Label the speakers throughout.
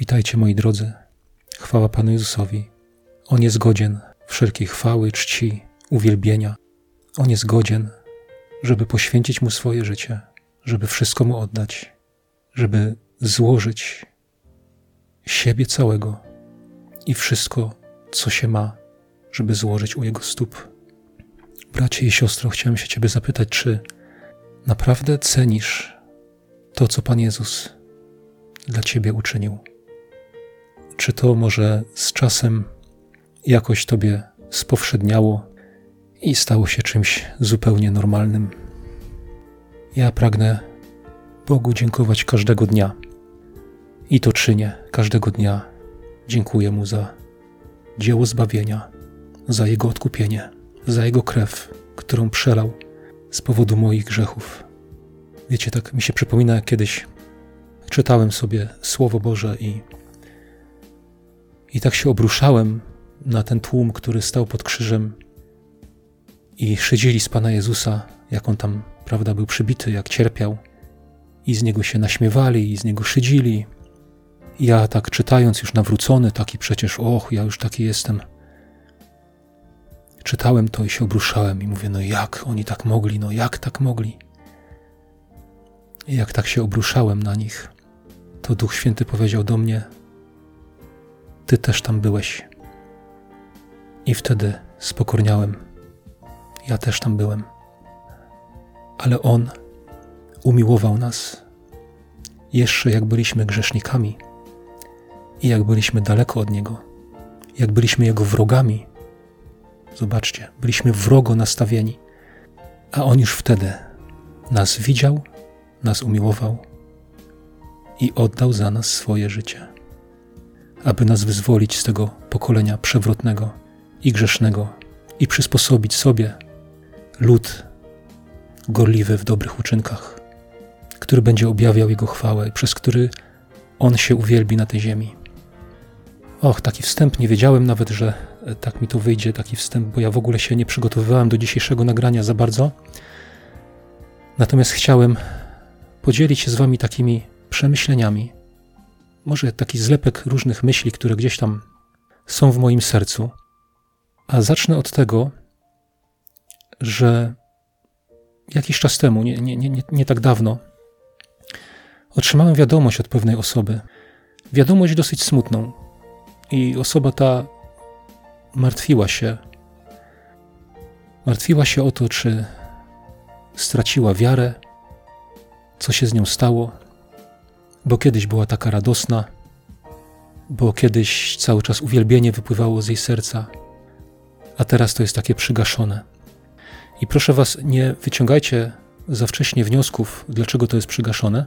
Speaker 1: Witajcie moi drodzy. Chwała Panu Jezusowi. On jest godzien wszelkiej chwały, czci, uwielbienia. On jest godzien, żeby poświęcić Mu swoje życie, żeby wszystko Mu oddać, żeby złożyć siebie całego i wszystko, co się ma, żeby złożyć u Jego stóp. Bracie i siostro, chciałem się Ciebie zapytać, czy naprawdę cenisz to, co Pan Jezus dla Ciebie uczynił? Czy to może z czasem jakoś Tobie spowszedniało i stało się czymś zupełnie normalnym? Ja pragnę Bogu dziękować każdego dnia i to czynię każdego dnia. Dziękuję Mu za dzieło zbawienia, za Jego odkupienie, za Jego krew, którą przelał z powodu moich grzechów. Wiecie, tak mi się przypomina, jak kiedyś czytałem sobie Słowo Boże i, i tak się obruszałem na ten tłum, który stał pod krzyżem i szydzili z Pana Jezusa, jak on tam, prawda, był przybity, jak cierpiał, i z niego się naśmiewali, i z niego szydzili. Ja tak czytając, już nawrócony, taki przecież, och, ja już taki jestem. Czytałem to i się obruszałem i mówię, no jak oni tak mogli, no jak tak mogli? I jak tak się obruszałem na nich, to Duch Święty powiedział do mnie: Ty też tam byłeś. I wtedy spokorniałem. Ja też tam byłem. Ale On umiłował nas jeszcze jak byliśmy grzesznikami i jak byliśmy daleko od Niego, jak byliśmy Jego wrogami. Zobaczcie, byliśmy wrogo nastawieni, a On już wtedy nas widział nas umiłował i oddał za nas swoje życie, aby nas wyzwolić z tego pokolenia przewrotnego i grzesznego i przysposobić sobie lud gorliwy w dobrych uczynkach, który będzie objawiał Jego chwałę, przez który On się uwielbi na tej ziemi. Och, taki wstęp, nie wiedziałem nawet, że tak mi to wyjdzie, taki wstęp, bo ja w ogóle się nie przygotowywałem do dzisiejszego nagrania za bardzo. Natomiast chciałem podzielić się z Wami takimi przemyśleniami, może taki zlepek różnych myśli, które gdzieś tam są w moim sercu. A zacznę od tego, że jakiś czas temu, nie, nie, nie, nie tak dawno, otrzymałem wiadomość od pewnej osoby. Wiadomość dosyć smutną. I osoba ta martwiła się. Martwiła się o to, czy straciła wiarę, co się z nią stało, bo kiedyś była taka radosna, bo kiedyś cały czas uwielbienie wypływało z jej serca, a teraz to jest takie przygaszone. I proszę Was, nie wyciągajcie za wcześnie wniosków, dlaczego to jest przygaszone,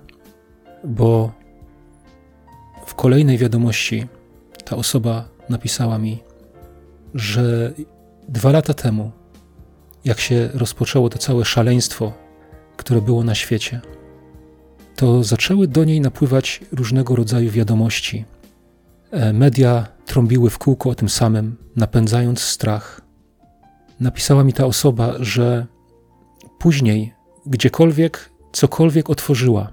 Speaker 1: bo w kolejnej wiadomości ta osoba napisała mi, że dwa lata temu, jak się rozpoczęło to całe szaleństwo, które było na świecie, to zaczęły do niej napływać różnego rodzaju wiadomości. E, media trąbiły w kółko o tym samym, napędzając strach. Napisała mi ta osoba, że później, gdziekolwiek, cokolwiek otworzyła,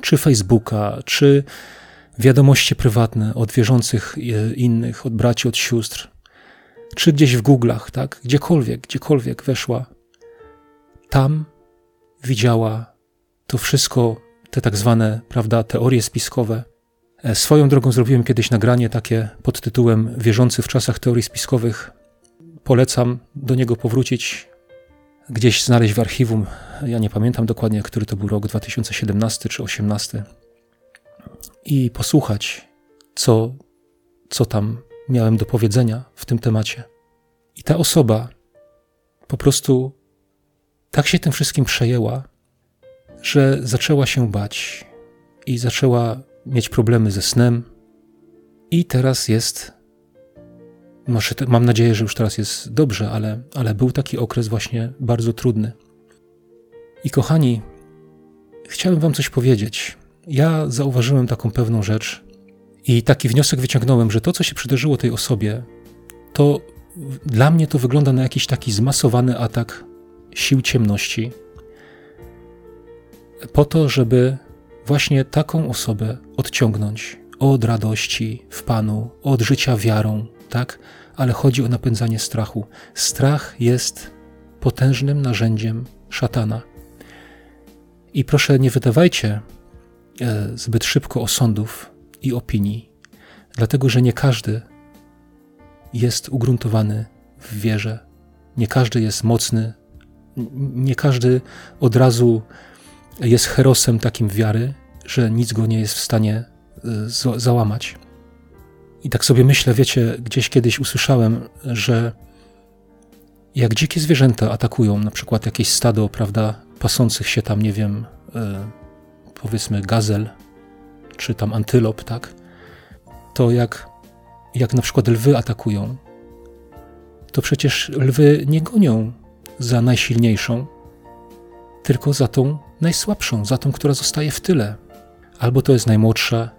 Speaker 1: czy Facebooka, czy wiadomości prywatne od wierzących e, innych, od braci, od sióstr, czy gdzieś w Google'ach, tak, gdziekolwiek, gdziekolwiek weszła, tam widziała to wszystko, te tak zwane, prawda, teorie spiskowe. E, swoją drogą zrobiłem kiedyś nagranie takie pod tytułem Wierzący w czasach teorii spiskowych. Polecam do niego powrócić, gdzieś znaleźć w archiwum. Ja nie pamiętam dokładnie, który to był rok, 2017 czy 2018. I posłuchać, co, co tam miałem do powiedzenia w tym temacie. I ta osoba po prostu tak się tym wszystkim przejęła, że zaczęła się bać i zaczęła mieć problemy ze snem. I teraz jest, mam nadzieję, że już teraz jest dobrze, ale, ale był taki okres właśnie bardzo trudny. I kochani, chciałem Wam coś powiedzieć. Ja zauważyłem taką pewną rzecz i taki wniosek wyciągnąłem, że to, co się przydarzyło tej osobie, to dla mnie to wygląda na jakiś taki zmasowany atak sił ciemności, po to, żeby właśnie taką osobę odciągnąć od radości w Panu, od życia wiarą, tak? Ale chodzi o napędzanie strachu. Strach jest potężnym narzędziem szatana. I proszę, nie wydawajcie e, zbyt szybko osądów i opinii, dlatego że nie każdy jest ugruntowany w wierze, nie każdy jest mocny, nie każdy od razu jest herosem takim wiary, że nic go nie jest w stanie e, załamać. I tak sobie myślę, wiecie, gdzieś kiedyś usłyszałem, że jak dzikie zwierzęta atakują na przykład jakieś stado, prawda, pasących się tam, nie wiem, e, powiedzmy gazel, czy tam antylop, tak, to jak, jak na przykład lwy atakują, to przecież lwy nie gonią za najsilniejszą, tylko za tą najsłabszą, za tą, która zostaje w tyle. Albo to jest najmłodsza,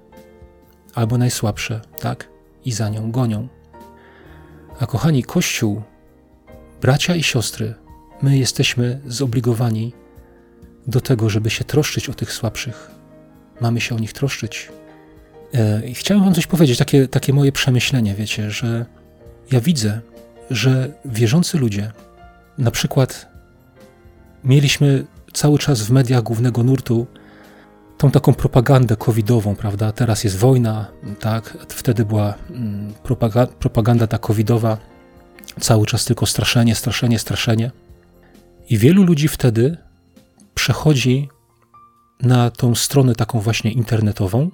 Speaker 1: albo najsłabsze, tak? I za nią gonią. A kochani, Kościół, bracia i siostry, my jesteśmy zobligowani do tego, żeby się troszczyć o tych słabszych. Mamy się o nich troszczyć. E, I chciałem Wam coś powiedzieć, takie, takie moje przemyślenie, wiecie, że ja widzę, że wierzący ludzie, na przykład mieliśmy cały czas w mediach głównego nurtu tą taką propagandę covidową, prawda? Teraz jest wojna, tak? Wtedy była mm, propaganda ta covidowa, cały czas tylko straszenie, straszenie, straszenie. I wielu ludzi wtedy przechodzi na tą stronę taką właśnie internetową,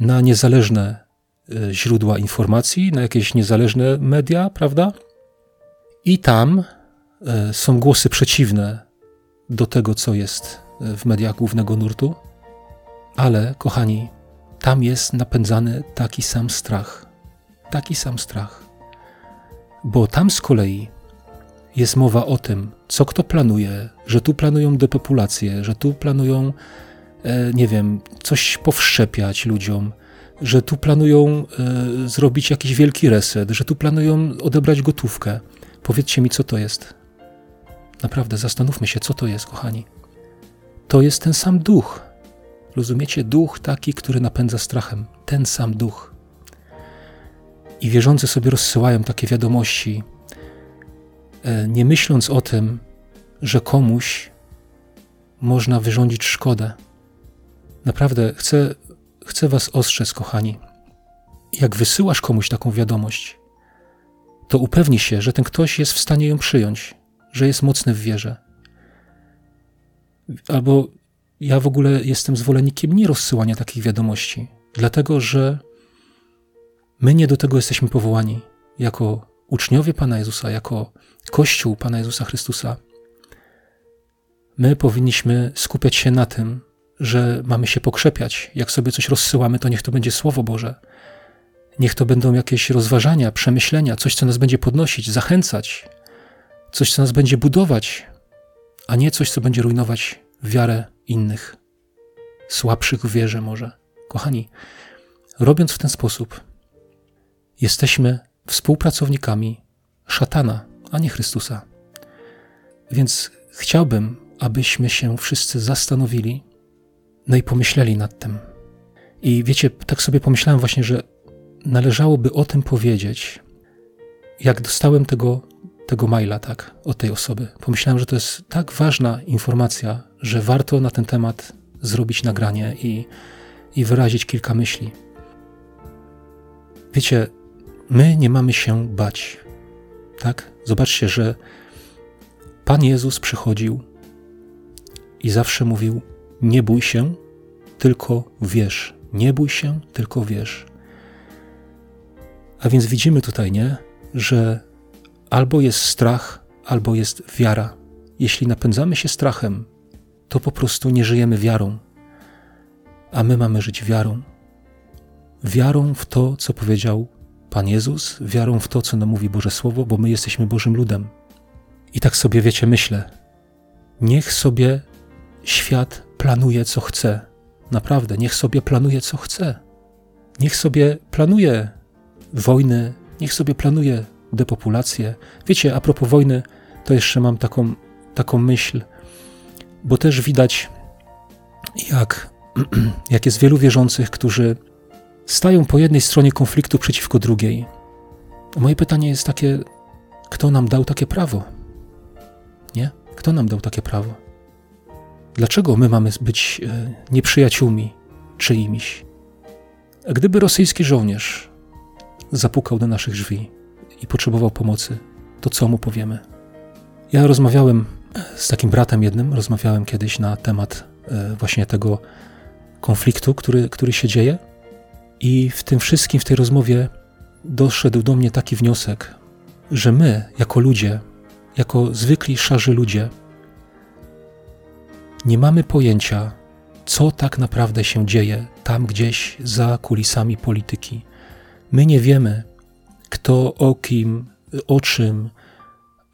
Speaker 1: na niezależne e, źródła informacji, na jakieś niezależne media, prawda? I tam e, są głosy przeciwne do tego, co jest e, w mediach głównego nurtu, ale kochani, tam jest napędzany taki sam strach. Taki sam strach. Bo tam z kolei jest mowa o tym, co kto planuje, że tu planują depopulację, że tu planują, e, nie wiem, coś powszczepiać ludziom, że tu planują e, zrobić jakiś wielki reset, że tu planują odebrać gotówkę. Powiedzcie mi, co to jest. Naprawdę, zastanówmy się, co to jest, kochani. To jest ten sam duch. Rozumiecie? Duch taki, który napędza strachem. Ten sam duch. I wierzący sobie rozsyłają takie wiadomości, e, nie myśląc o tym, że komuś można wyrządzić szkodę. Naprawdę chcę, chcę Was ostrzec, kochani. Jak wysyłasz komuś taką wiadomość, to upewnij się, że ten ktoś jest w stanie ją przyjąć, że jest mocny w wierze. Albo ja w ogóle jestem zwolennikiem nie rozsyłania takich wiadomości, dlatego że my nie do tego jesteśmy powołani jako uczniowie Pana Jezusa, jako Kościół Pana Jezusa Chrystusa. My powinniśmy skupiać się na tym, że mamy się pokrzepiać. Jak sobie coś rozsyłamy, to niech to będzie Słowo Boże. Niech to będą jakieś rozważania, przemyślenia, coś, co nas będzie podnosić, zachęcać, coś, co nas będzie budować, a nie coś, co będzie rujnować wiarę innych, słabszych w wierze może. Kochani, robiąc w ten sposób, jesteśmy współpracownikami szatana, a nie Chrystusa. Więc chciałbym, abyśmy się wszyscy zastanowili, no i pomyśleli nad tym. I wiecie, tak sobie pomyślałem właśnie, że należałoby o tym powiedzieć. Jak dostałem tego, tego maila, tak, od tej osoby, pomyślałem, że to jest tak ważna informacja, że warto na ten temat zrobić nagranie i, i wyrazić kilka myśli. Wiecie, my nie mamy się bać. Tak? Zobaczcie, że Pan Jezus przychodził i zawsze mówił: Nie bój się, tylko wierz. Nie bój się, tylko wierz. A więc widzimy tutaj, nie, że albo jest strach, albo jest wiara. Jeśli napędzamy się strachem, to po prostu nie żyjemy wiarą, a my mamy żyć wiarą. Wiarą w to, co powiedział Pan Jezus, wiarą w to, co nam mówi Boże Słowo, bo my jesteśmy Bożym ludem. I tak sobie wiecie, myślę, niech sobie świat planuje, co chce. Naprawdę, niech sobie planuje, co chce. Niech sobie planuje wojny, niech sobie planuje depopulację. Wiecie, a propos wojny, to jeszcze mam taką, taką myśl, bo też widać, jak, jak jest wielu wierzących, którzy stają po jednej stronie konfliktu przeciwko drugiej. Moje pytanie jest takie: kto nam dał takie prawo? Nie? Kto nam dał takie prawo? Dlaczego my mamy być e, nieprzyjaciółmi czyimiś? Gdyby rosyjski żołnierz zapukał do naszych drzwi i potrzebował pomocy, to co mu powiemy? Ja rozmawiałem z takim bratem jednym, rozmawiałem kiedyś na temat e, właśnie tego konfliktu, który, który się dzieje, i w tym wszystkim, w tej rozmowie doszedł do mnie taki wniosek, że my, jako ludzie, jako zwykli szarzy ludzie, nie mamy pojęcia, co tak naprawdę się dzieje tam gdzieś za kulisami polityki. My nie wiemy, kto o kim, o czym,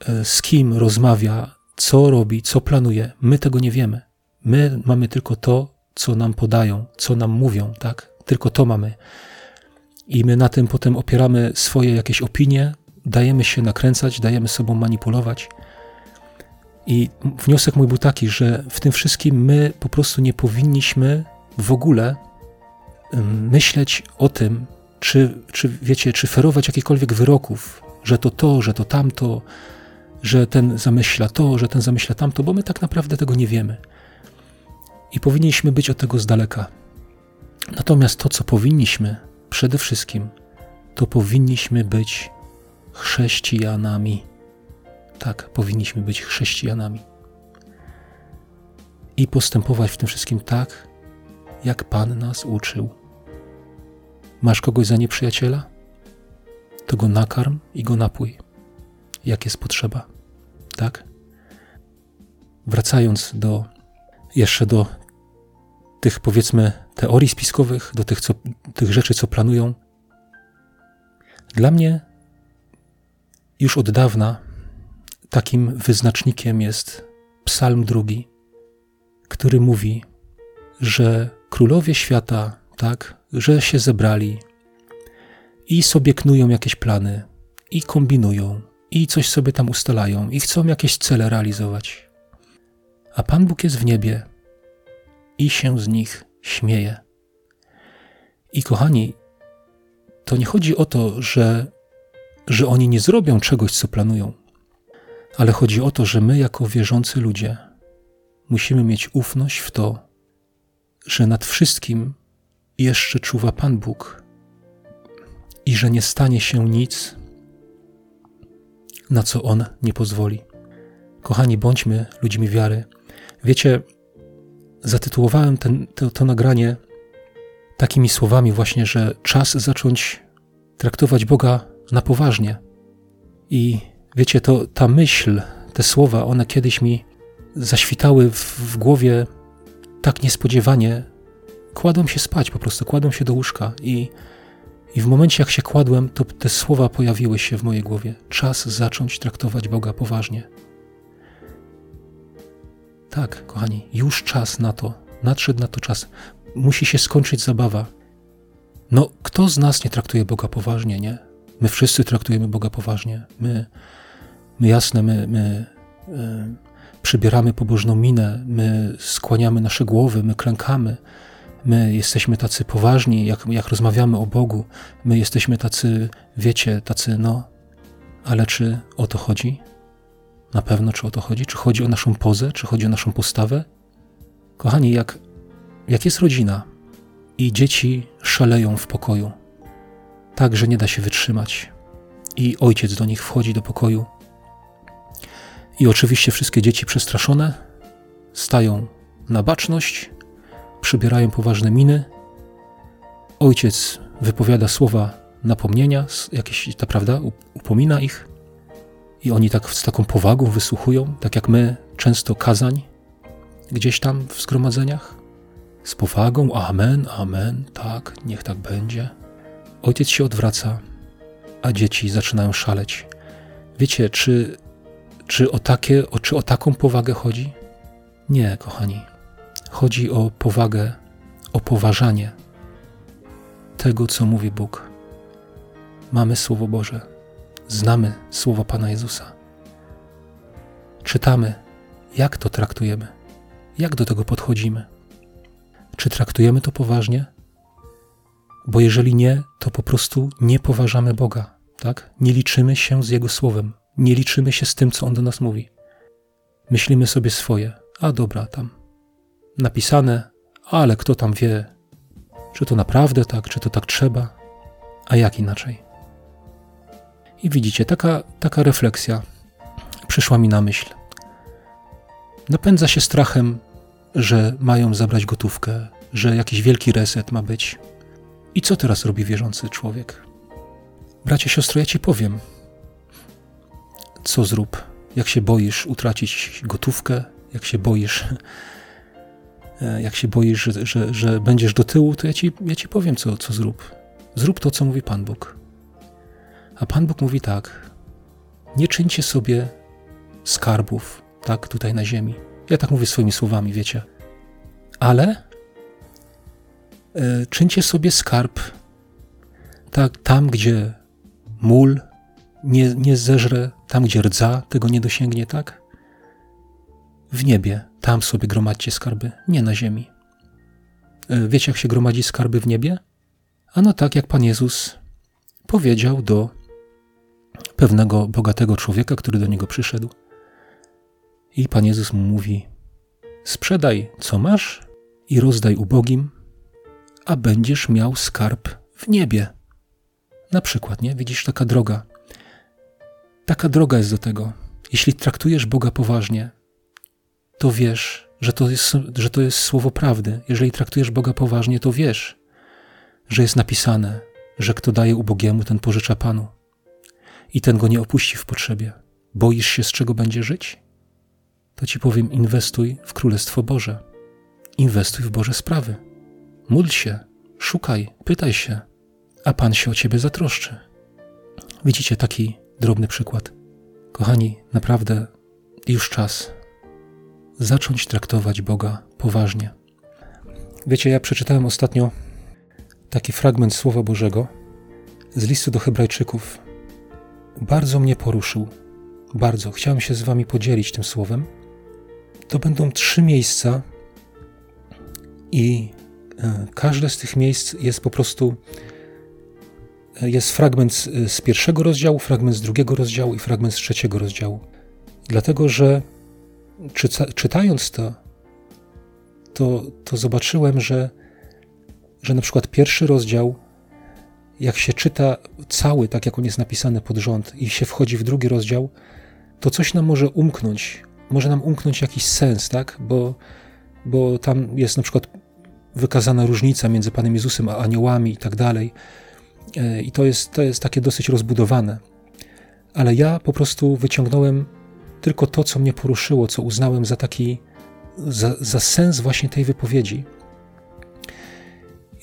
Speaker 1: e, z kim rozmawia, co robi, co planuje. My tego nie wiemy. My mamy tylko to, co nam podają, co nam mówią, tak? Tylko to mamy. I my na tym potem opieramy swoje jakieś opinie, dajemy się nakręcać, dajemy sobą manipulować. I wniosek mój był taki, że w tym wszystkim my po prostu nie powinniśmy w ogóle myśleć o tym, czy, czy wiecie, czy ferować jakichkolwiek wyroków, że to to, że to tamto, że ten zamyśla to, że ten zamyśla tamto, bo my tak naprawdę tego nie wiemy. I powinniśmy być od tego z daleka. Natomiast to, co powinniśmy przede wszystkim, to powinniśmy być chrześcijanami. Tak, powinniśmy być chrześcijanami. I postępować w tym wszystkim tak, jak Pan nas uczył. Masz kogoś za nieprzyjaciela? To go nakarm i go napój, jak jest potrzeba. Tak? Wracając do jeszcze do tych powiedzmy teorii spiskowych, do tych, co, tych rzeczy, co planują. Dla mnie już od dawna takim wyznacznikiem jest Psalm drugi, który mówi, że królowie świata, tak, że się zebrali i sobie knują jakieś plany, i kombinują, i coś sobie tam ustalają, i chcą jakieś cele realizować. A Pan Bóg jest w niebie i się z nich śmieje. I kochani, to nie chodzi o to, że, że oni nie zrobią czegoś, co planują, ale chodzi o to, że my, jako wierzący ludzie, musimy mieć ufność w to, że nad wszystkim jeszcze czuwa Pan Bóg i że nie stanie się nic, na co On nie pozwoli. Kochani, bądźmy ludźmi wiary. Wiecie, zatytułowałem ten, to, to nagranie takimi słowami właśnie, że czas zacząć traktować Boga na poważnie. I wiecie, to ta myśl, te słowa, one kiedyś mi zaświtały w, w głowie tak niespodziewanie. Kładłem się spać, po prostu kładłem się do łóżka i, i w momencie, jak się kładłem, to te słowa pojawiły się w mojej głowie. Czas zacząć traktować Boga poważnie. Tak, kochani, już czas na to. Nadszedł na to czas. Musi się skończyć zabawa. No, kto z nas nie traktuje Boga poważnie, nie? My wszyscy traktujemy Boga poważnie. My, my jasne, my, my yy, przybieramy pobożną minę, my skłaniamy nasze głowy, my klękamy. My jesteśmy tacy poważni, jak, jak rozmawiamy o Bogu. My jesteśmy tacy, wiecie, tacy, no. Ale czy o to chodzi? Na pewno, czy o to chodzi? Czy chodzi o naszą pozę? Czy chodzi o naszą postawę? Kochani, jak, jak jest rodzina i dzieci szaleją w pokoju, tak, że nie da się wytrzymać, i ojciec do nich wchodzi do pokoju, i oczywiście wszystkie dzieci przestraszone stają na baczność, przybierają poważne miny. Ojciec wypowiada słowa napomnienia, jakieś, ta prawda, upomina ich. I oni tak z taką powagą wysłuchują, tak jak my często kazań gdzieś tam w zgromadzeniach. Z powagą, amen, amen, tak, niech tak będzie. Ojciec się odwraca, a dzieci zaczynają szaleć. Wiecie, czy, czy, o takie, o, czy o taką powagę chodzi? Nie, kochani. Chodzi o powagę, o poważanie tego, co mówi Bóg. Mamy Słowo Boże znamy słowo Pana Jezusa. Czytamy, jak to traktujemy, jak do tego podchodzimy. Czy traktujemy to poważnie? Bo jeżeli nie, to po prostu nie poważamy Boga, tak? Nie liczymy się z Jego słowem, nie liczymy się z tym, co On do nas mówi. Myślimy sobie swoje, a dobra, tam napisane, ale kto tam wie, czy to naprawdę tak, czy to tak trzeba, a jak inaczej. I widzicie, taka, taka refleksja przyszła mi na myśl. Napędza się strachem, że mają zabrać gotówkę, że jakiś wielki reset ma być. I co teraz robi wierzący człowiek? Bracie, siostro, ja ci powiem. Co zrób, jak się boisz utracić gotówkę, jak się boisz, jak się boisz, że, że, że będziesz do tyłu, to ja ci, ja ci powiem, co, co zrób. Zrób to, co mówi Pan Bóg. A Pan Bóg mówi tak: Nie czyńcie sobie skarbów, tak, tutaj na ziemi. Ja tak mówię swoimi słowami, wiecie. Ale e, czyńcie sobie skarb tak, tam, gdzie mól nie, nie zeżre, tam, gdzie rdza tego nie dosięgnie, tak? W niebie, tam sobie gromadźcie skarby, nie na ziemi. E, wiecie, jak się gromadzi skarby w niebie? Ano tak, jak Pan Jezus powiedział do pewnego bogatego człowieka, który do niego przyszedł. I Pan Jezus mu mówi: Sprzedaj, co masz, i rozdaj ubogim, a będziesz miał skarb w niebie. Na przykład, nie? Widzisz, taka droga. Taka droga jest do tego. Jeśli traktujesz Boga poważnie, to wiesz, że to jest, że to jest słowo prawdy. Jeżeli traktujesz Boga poważnie, to wiesz, że jest napisane, że kto daje ubogiemu, ten pożycza Panu. I ten go nie opuści w potrzebie. Boisz się, z czego będzie żyć? To ci powiem, inwestuj w Królestwo Boże. Inwestuj w Boże sprawy. Módl się, szukaj, pytaj się, a Pan się o ciebie zatroszczy. Widzicie taki drobny przykład. Kochani, naprawdę już czas zacząć traktować Boga poważnie. Wiecie, ja przeczytałem ostatnio taki fragment Słowa Bożego z listu do Hebrajczyków. Bardzo mnie poruszył. Bardzo. Chciałem się z Wami podzielić tym słowem. To będą trzy miejsca, i e, każde z tych miejsc jest po prostu. E, jest fragment z, z pierwszego rozdziału, fragment z drugiego rozdziału i fragment z trzeciego rozdziału. Dlatego, że czyta, czytając to, to, to zobaczyłem, że że na przykład pierwszy rozdział, jak się czyta cały, tak jak on jest napisany pod rząd, i się wchodzi w drugi rozdział, to coś nam może umknąć. Może nam umknąć jakiś sens, tak? Bo, bo tam jest na przykład wykazana różnica między Panem Jezusem a aniołami i tak dalej. E, I to jest, to jest takie dosyć rozbudowane. Ale ja po prostu wyciągnąłem tylko to, co mnie poruszyło, co uznałem za taki, za, za sens właśnie tej wypowiedzi.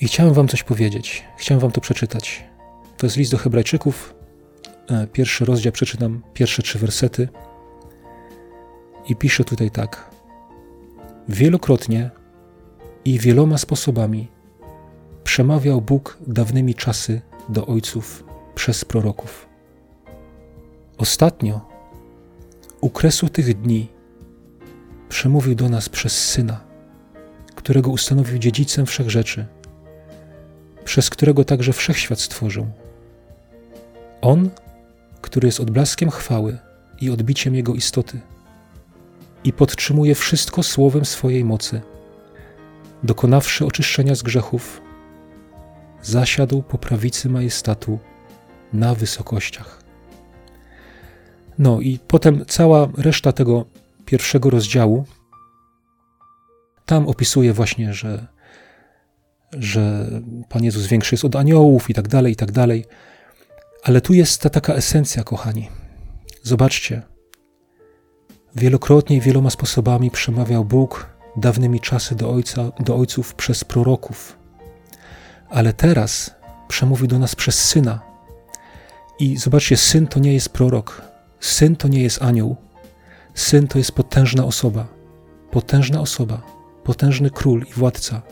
Speaker 1: I chciałem Wam coś powiedzieć, chciałem Wam to przeczytać. To jest list do Hebrajczyków, e, pierwszy rozdział, przeczytam pierwsze trzy wersety. I pisze tutaj tak: Wielokrotnie i wieloma sposobami przemawiał Bóg dawnymi czasy do ojców przez proroków. Ostatnio, u kresu tych dni, przemówił do nas przez syna, którego ustanowił dziedzicem wszech rzeczy przez którego także wszechświat stworzył. On, który jest odblaskiem chwały i odbiciem Jego istoty i podtrzymuje wszystko słowem swojej mocy, dokonawszy oczyszczenia z grzechów, zasiadł po prawicy majestatu na wysokościach. No i potem cała reszta tego pierwszego rozdziału tam opisuje właśnie, że że Pan Jezus większy jest od aniołów i tak dalej, i tak dalej. Ale tu jest ta taka esencja, kochani. Zobaczcie. Wielokrotnie i wieloma sposobami przemawiał Bóg dawnymi czasy do, ojca, do ojców przez proroków. Ale teraz przemówi do nas przez Syna. I zobaczcie, Syn to nie jest prorok. Syn to nie jest anioł. Syn to jest potężna osoba. Potężna osoba. Potężny król i władca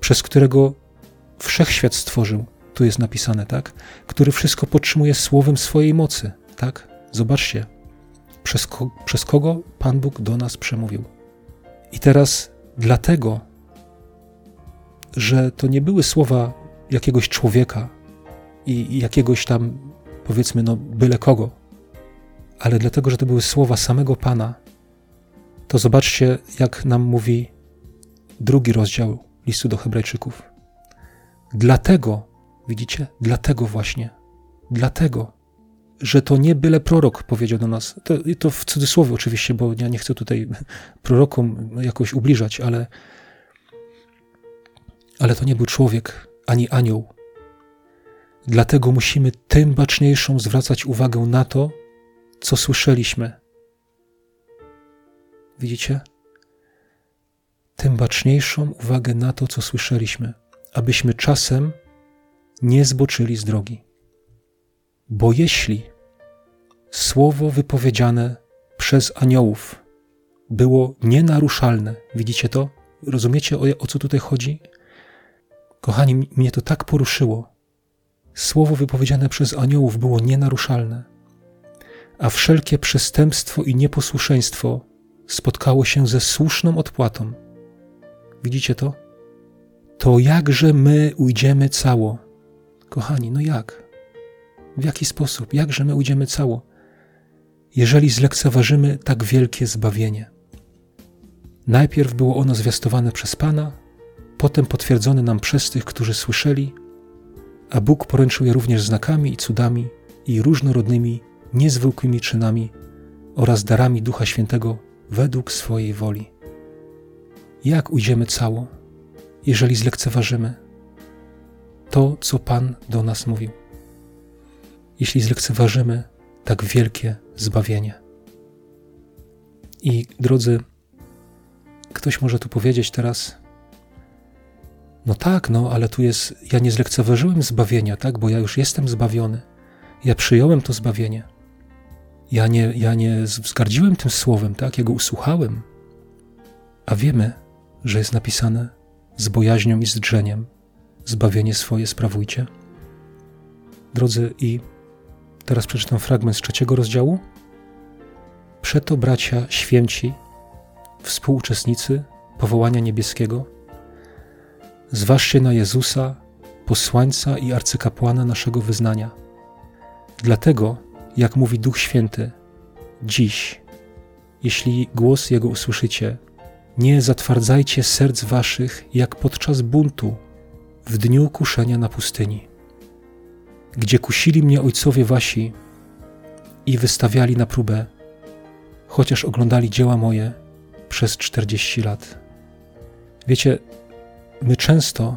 Speaker 1: przez którego wszechświat stworzył, tu jest napisane, tak? Który wszystko podtrzymuje słowem swojej mocy, tak? Zobaczcie, przez, ko przez kogo Pan Bóg do nas przemówił. I teraz dlatego, że to nie były słowa jakiegoś człowieka i jakiegoś tam, powiedzmy, no byle kogo, ale dlatego, że to były słowa samego Pana, to zobaczcie, jak nam mówi drugi rozdział listu do Hebrajczyków. Dlatego, widzicie, dlatego właśnie, dlatego, że to nie byle prorok powiedział do nas. To, to w cudzysłowie oczywiście, bo ja nie chcę tutaj prorokom jakoś ubliżać, ale, ale to nie był człowiek ani anioł. Dlatego musimy tym baczniejszą zwracać uwagę na to, co słyszeliśmy. Widzicie? Tym baczniejszą uwagę na to, co słyszeliśmy, abyśmy czasem nie zboczyli z drogi. Bo jeśli słowo wypowiedziane przez aniołów było nienaruszalne, widzicie to? Rozumiecie o, o co tutaj chodzi? Kochani, mnie to tak poruszyło. Słowo wypowiedziane przez aniołów było nienaruszalne, a wszelkie przestępstwo i nieposłuszeństwo spotkało się ze słuszną odpłatą. Widzicie to? To jakże my ujdziemy cało? Kochani, no jak? W jaki sposób? Jakże my ujdziemy cało? Jeżeli zlekceważymy tak wielkie zbawienie. Najpierw było ono zwiastowane przez Pana, potem potwierdzone nam przez tych, którzy słyszeli, a Bóg poręczył je również znakami i cudami i różnorodnymi, niezwykłymi czynami oraz darami Ducha Świętego według swojej woli. Jak ujdziemy cało, jeżeli zlekceważymy to, co Pan do nas mówił? Jeśli zlekceważymy tak wielkie zbawienie. I drodzy, ktoś może tu powiedzieć teraz, no tak, no, ale tu jest, ja nie zlekceważyłem zbawienia, tak, bo ja już jestem zbawiony. Ja przyjąłem to zbawienie. Ja nie, ja nie wzgardziłem tym słowem, tak, ja go usłuchałem. A wiemy, że jest napisane z bojaźnią i z drżeniem, zbawienie swoje sprawujcie. Drodzy, i teraz przeczytam fragment z trzeciego rozdziału. Przeto, bracia święci, współuczestnicy powołania niebieskiego, Zważcie na Jezusa, posłańca i arcykapłana naszego wyznania. Dlatego, jak mówi Duch Święty, dziś, jeśli głos Jego usłyszycie, nie zatwardzajcie serc waszych jak podczas buntu w dniu kuszenia na pustyni, gdzie kusili mnie ojcowie wasi i wystawiali na próbę, chociaż oglądali dzieła moje przez czterdzieści lat. Wiecie, My często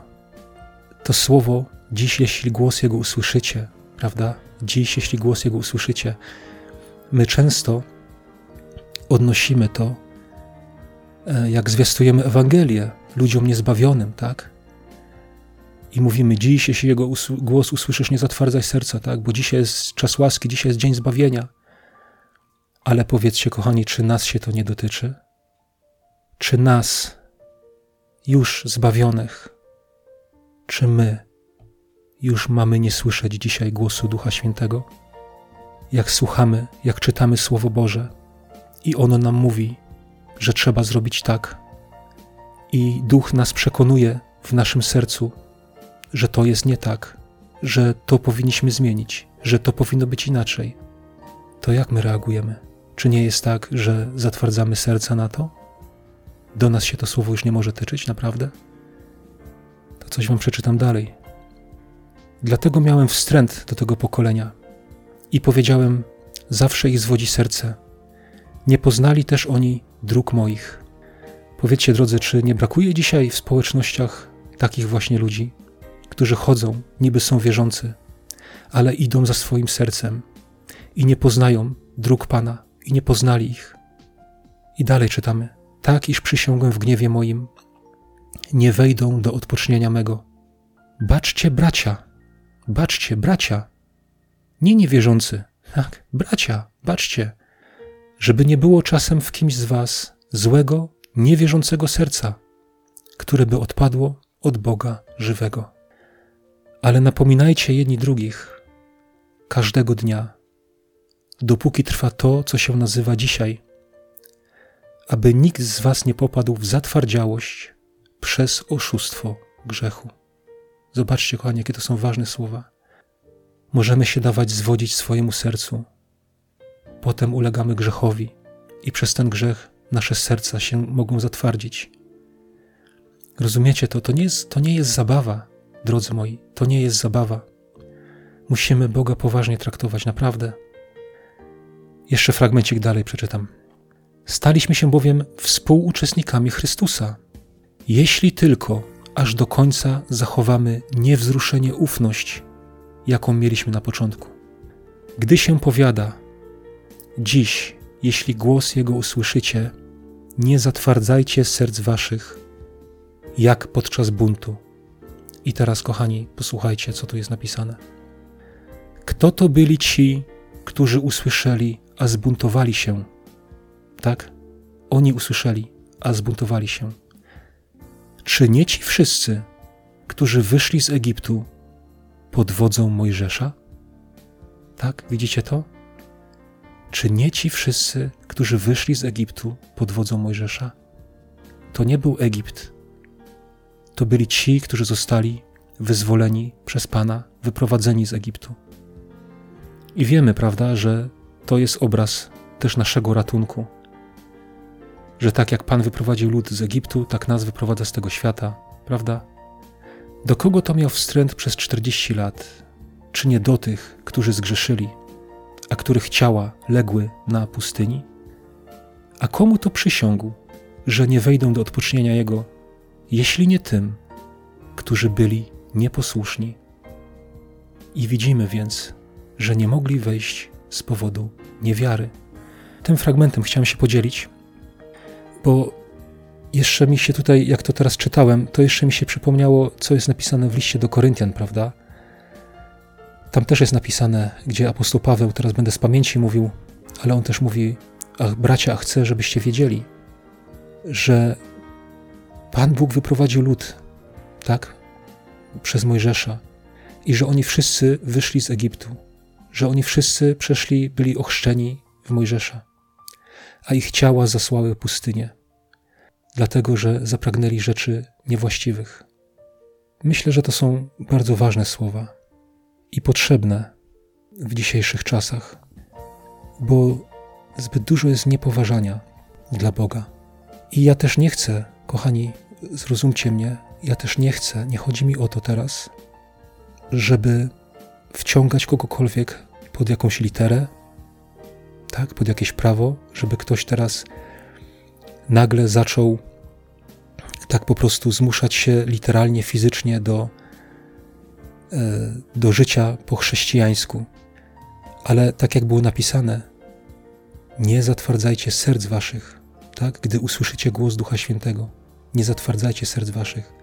Speaker 1: to słowo, dziś jeśli głos Jego usłyszycie, prawda? Dziś jeśli głos Jego usłyszycie, my często odnosimy to, e, jak zwiastujemy Ewangelię ludziom niezbawionym, tak? I mówimy, dziś, jeśli Jego głos usłyszysz, nie zatwardzaj serca, tak? Bo dzisiaj jest czas łaski, dzisiaj jest dzień zbawienia. Ale powiedzcie, kochani, czy nas się to nie dotyczy? Czy nas już zbawionych, czy my już mamy nie słyszeć dzisiaj głosu Ducha Świętego? Jak słuchamy, jak czytamy Słowo Boże i ono nam mówi, że trzeba zrobić tak, i Duch nas przekonuje w naszym sercu, że to jest nie tak, że to powinniśmy zmienić, że to powinno być inaczej, to jak my reagujemy? Czy nie jest tak, że zatwardzamy serca na to? do nas się to słowo już nie może tyczyć, naprawdę? To coś wam przeczytam dalej. Dlatego miałem wstręt do tego pokolenia i powiedziałem: Zawsze ich zwodzi serce. Nie poznali też oni dróg moich. Powiedzcie, drodzy, czy nie brakuje dzisiaj w społecznościach takich właśnie ludzi, którzy chodzą, niby są wierzący, ale idą za swoim sercem i nie poznają dróg Pana i nie poznali ich. I dalej czytamy tak iż przysiągłem w gniewie moim, nie wejdą do odpocznienia mego. Baczcie, bracia, baczcie, bracia, nie niewierzący, tak, bracia, baczcie, żeby nie było czasem w kimś z was złego, niewierzącego serca, które by odpadło od Boga żywego. Ale napominajcie jedni drugich każdego dnia, dopóki trwa to, co się nazywa dzisiaj aby nikt z was nie popadł w zatwardziałość przez oszustwo grzechu. Zobaczcie, kochani, jakie to są ważne słowa. Możemy się dawać zwodzić swojemu sercu. Potem ulegamy grzechowi i przez ten grzech nasze serca się mogą zatwardzić. Rozumiecie to? To nie jest, to nie jest zabawa, drodzy moi, to nie jest zabawa. Musimy Boga poważnie traktować, naprawdę. Jeszcze fragmencik dalej przeczytam. Staliśmy się bowiem współuczestnikami Chrystusa, jeśli tylko aż do końca zachowamy niewzruszenie ufność, jaką mieliśmy na początku. Gdy się powiada, dziś, jeśli głos Jego usłyszycie, nie zatwardzajcie serc waszych, jak podczas buntu. I teraz, kochani, posłuchajcie, co tu jest napisane. Kto to byli ci, którzy usłyszeli, a zbuntowali się? Tak? Oni usłyszeli, a zbuntowali się. Czy nie ci wszyscy, którzy wyszli z Egiptu pod wodzą Mojżesza? Tak, widzicie to? Czy nie ci wszyscy, którzy wyszli z Egiptu pod wodzą Mojżesza? To nie był Egipt. To byli ci, którzy zostali wyzwoleni przez Pana, wyprowadzeni z Egiptu. I wiemy, prawda, że to jest obraz też naszego ratunku. Że tak jak Pan wyprowadził lud z Egiptu, tak nas wyprowadza z tego świata, prawda? Do kogo to miał wstręt przez 40 lat? Czy nie do tych, którzy zgrzeszyli, a których ciała legły na pustyni? A komu to przysiągł, że nie wejdą do odpocznienia Jego, jeśli nie tym, którzy byli nieposłuszni? I widzimy więc, że nie mogli wejść z powodu niewiary. Tym fragmentem chciałem się podzielić, bo jeszcze mi się tutaj, jak to teraz czytałem, to jeszcze mi się przypomniało, co jest napisane w liście do Koryntian, prawda? Tam też jest napisane, gdzie apostoł Paweł, teraz będę z pamięci mówił, ale on też mówi: Ach, bracia, chcę, żebyście wiedzieli, że Pan Bóg wyprowadził lud, tak? Przez Mojżesza i że oni wszyscy wyszli z Egiptu że oni wszyscy przeszli, byli ochrzczeni w Mojżesza, a ich ciała zasłały pustynię, dlatego że zapragnęli rzeczy niewłaściwych. Myślę, że to są bardzo ważne słowa i potrzebne w dzisiejszych czasach, bo zbyt dużo jest niepoważania dla Boga. I ja też nie chcę, kochani, zrozumcie mnie, ja też nie chcę, nie chodzi mi o to teraz, żeby wciągać kogokolwiek pod jakąś literę, tak, pod jakieś prawo, żeby ktoś teraz nagle zaczął tak po prostu zmuszać się literalnie, fizycznie do, e, do życia po chrześcijańsku. Ale tak jak było napisane, nie zatwardzajcie serc waszych, tak, gdy usłyszycie głos Ducha Świętego. Nie zatwardzajcie serc waszych.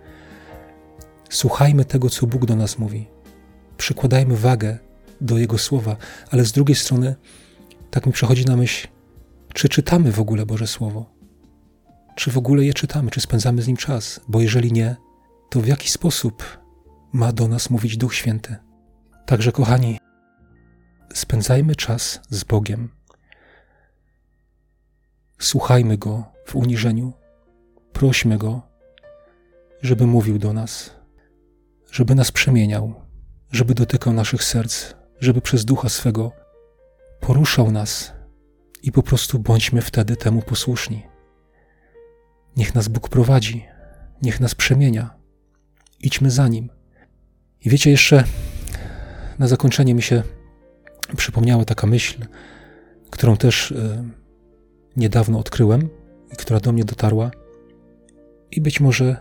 Speaker 1: Słuchajmy tego, co Bóg do nas mówi przykładajmy wagę do Jego słowa, ale z drugiej strony tak mi przychodzi na myśl, czy czytamy w ogóle Boże Słowo? Czy w ogóle je czytamy, czy spędzamy z nim czas? Bo jeżeli nie, to w jaki sposób ma do nas mówić Duch Święty? Także, kochani, spędzajmy czas z Bogiem. Słuchajmy Go w uniżeniu, prośmy Go, żeby mówił do nas, żeby nas przemieniał, żeby dotykał naszych serc, żeby przez ducha swego poruszał nas i po prostu bądźmy wtedy temu posłuszni. Niech nas Bóg prowadzi, niech nas przemienia. Idźmy za Nim. I wiecie, jeszcze na zakończenie mi się przypomniała taka myśl, którą też y, niedawno odkryłem i która do mnie dotarła, i być może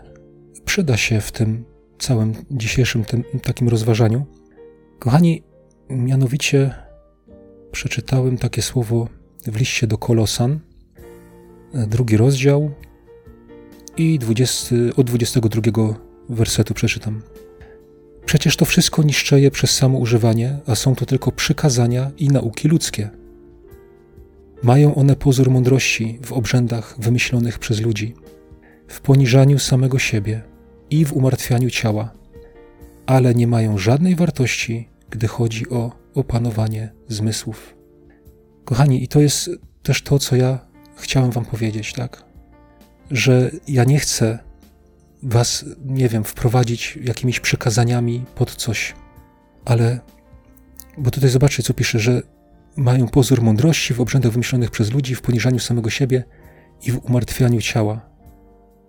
Speaker 1: przyda się w tym całym dzisiejszym tym, takim rozważaniu. Kochani, mianowicie przeczytałem takie słowo w liście do Kolosan, drugi rozdział i 20, od 22 wersetu przeczytam. Przecież to wszystko niszczeje przez samo używanie, a są to tylko przykazania i nauki ludzkie. Mają one pozór mądrości w obrzędach wymyślonych przez ludzi, w poniżaniu samego siebie – i w umartwianiu ciała, ale nie mają żadnej wartości, gdy chodzi o opanowanie zmysłów. Kochani, i to jest też to, co ja chciałem Wam powiedzieć, tak? Że ja nie chcę, was, nie wiem, wprowadzić jakimiś przekazaniami pod coś, ale, bo tutaj zobaczcie, co pisze, że mają pozór mądrości w obrzędach wymyślonych przez ludzi, w poniżaniu samego siebie i w umartwianiu ciała,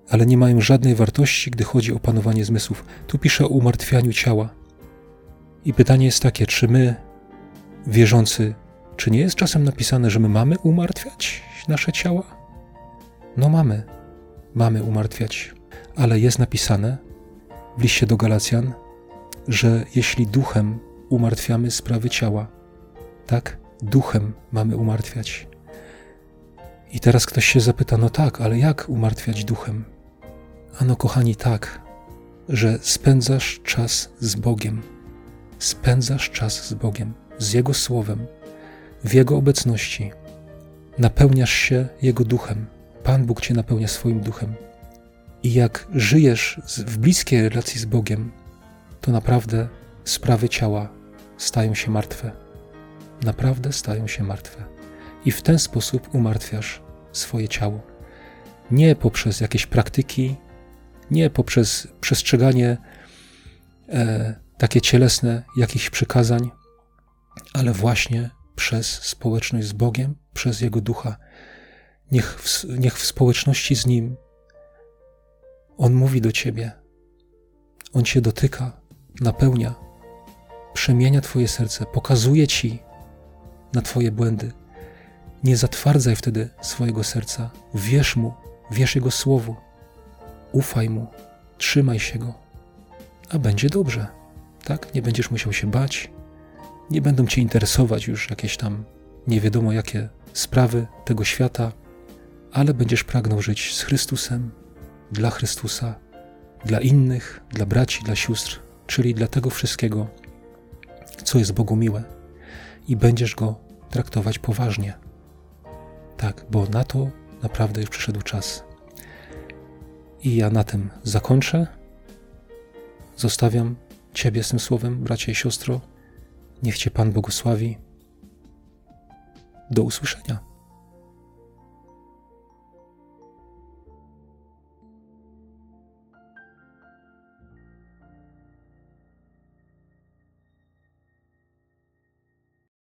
Speaker 1: ale nie mają żadnej wartości, gdy chodzi o panowanie zmysłów. Tu pisze o umartwianiu ciała. I pytanie jest takie, czy my, wierzący, czy nie jest czasem napisane, że my mamy umartwiać nasze ciała? No mamy, mamy umartwiać, ale jest napisane w liście do Galacjan, że jeśli duchem umartwiamy sprawy ciała, tak, duchem mamy umartwiać. I teraz ktoś się zapyta, no tak, ale jak umartwiać duchem? Ano, kochani, tak, że spędzasz czas z Bogiem. Spędzasz czas z Bogiem, z Jego Słowem, w Jego obecności. Napełniasz się Jego duchem. Pan Bóg cię napełnia swoim duchem. I jak żyjesz w bliskiej relacji z Bogiem, to naprawdę sprawy ciała stają się martwe. Naprawdę stają się martwe. I w ten sposób umartwiasz swoje ciało. Nie poprzez jakieś praktyki, nie poprzez przestrzeganie e, takie cielesne jakichś przykazań, ale właśnie przez społeczność z Bogiem, przez Jego ducha. Niech w, niech w społeczności z Nim On mówi do Ciebie, On Cię dotyka, napełnia, przemienia Twoje serce, pokazuje Ci na Twoje błędy. Nie zatwardzaj wtedy swojego serca, wierz Mu, wierz Jego Słowu, ufaj Mu, trzymaj się Go, a będzie dobrze, tak? Nie będziesz musiał się bać, nie będą Cię interesować już jakieś tam nie wiadomo jakie sprawy tego świata, ale będziesz pragnął żyć z Chrystusem, dla Chrystusa, dla innych, dla braci, dla sióstr, czyli dla tego wszystkiego, co jest Bogu miłe, i będziesz go traktować poważnie. Tak, bo na to naprawdę już przyszedł czas. I ja na tym zakończę. Zostawiam Ciebie z tym słowem, bracie i siostro. Niech Cię Pan błogosławi. Do usłyszenia.